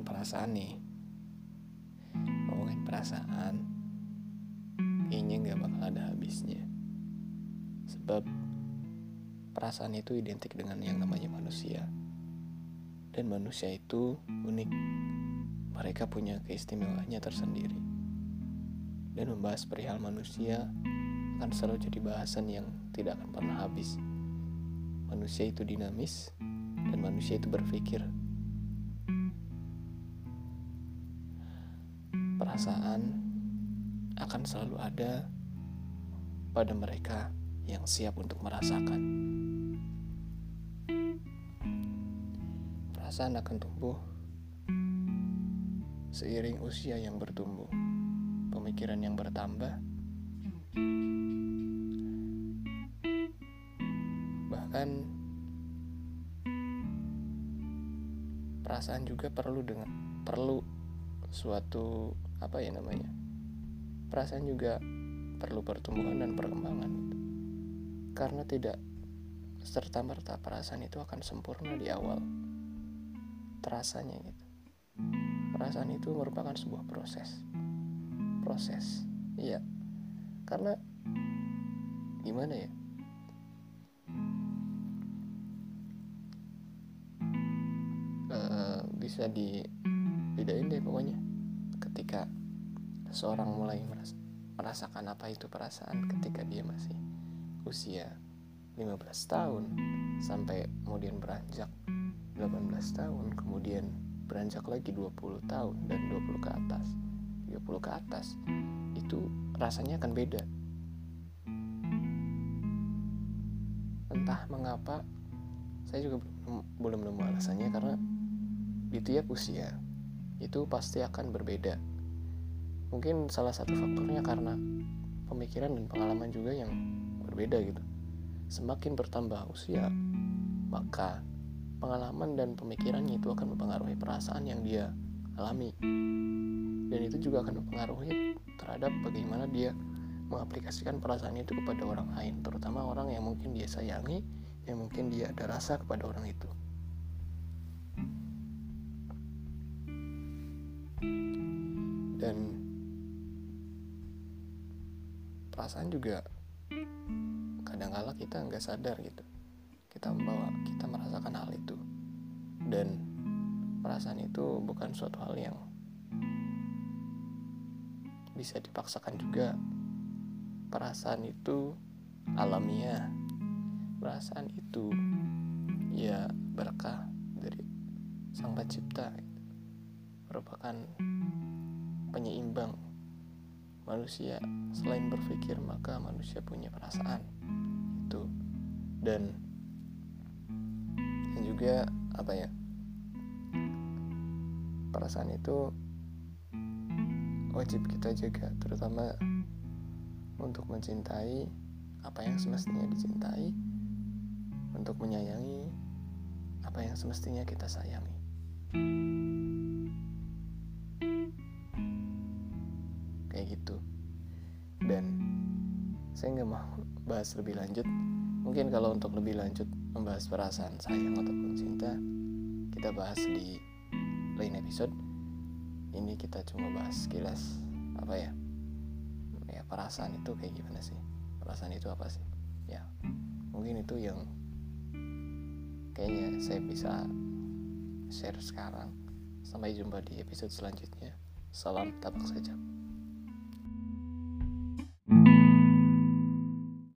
perasaan nih. Ngomongin perasaan kayaknya nggak bakal ada habisnya. Sebab perasaan itu identik dengan yang namanya manusia. Dan manusia itu unik. Mereka punya keistimewaannya tersendiri. Dan membahas perihal manusia akan selalu jadi bahasan yang tidak akan pernah habis. Manusia itu dinamis dan manusia itu berpikir perasaan akan selalu ada pada mereka yang siap untuk merasakan. Perasaan akan tumbuh seiring usia yang bertumbuh, pemikiran yang bertambah, bahkan perasaan juga perlu dengan perlu suatu apa ya namanya perasaan juga perlu pertumbuhan dan perkembangan gitu. karena tidak serta merta perasaan itu akan sempurna di awal terasanya gitu. Perasaan itu merupakan sebuah proses. Proses iya. Karena gimana ya? E, bisa dibedain deh pokoknya ketika seseorang mulai merasakan apa itu perasaan ketika dia masih usia 15 tahun sampai kemudian beranjak 18 tahun kemudian beranjak lagi 20 tahun dan 20 ke atas 30 ke atas itu rasanya akan beda. Entah mengapa saya juga belum nemu alasannya karena di tiap usia itu pasti akan berbeda. Mungkin salah satu faktornya karena pemikiran dan pengalaman juga yang berbeda gitu. Semakin bertambah usia maka pengalaman dan pemikirannya itu akan mempengaruhi perasaan yang dia alami. Dan itu juga akan mempengaruhi terhadap bagaimana dia mengaplikasikan perasaan itu kepada orang lain terutama orang yang mungkin dia sayangi yang mungkin dia ada rasa kepada orang itu dan perasaan juga kadang-kala kita nggak sadar gitu. Kita membawa kita merasakan hal itu. Dan perasaan itu bukan suatu hal yang bisa dipaksakan juga. Perasaan itu alamiah. Perasaan itu ya berkah dari sang pencipta. Merupakan manusia selain berpikir maka manusia punya perasaan. Itu. Dan dan juga apa ya perasaan itu wajib kita jaga terutama untuk mencintai apa yang semestinya dicintai untuk menyayangi apa yang semestinya kita sayangi gitu. Dan saya nggak mau bahas lebih lanjut. Mungkin kalau untuk lebih lanjut membahas perasaan sayang ataupun cinta kita bahas di lain episode. Ini kita cuma bahas sekilas apa ya ya perasaan itu kayak gimana sih? Perasaan itu apa sih? Ya mungkin itu yang kayaknya saya bisa share sekarang. Sampai jumpa di episode selanjutnya. Salam tapak saja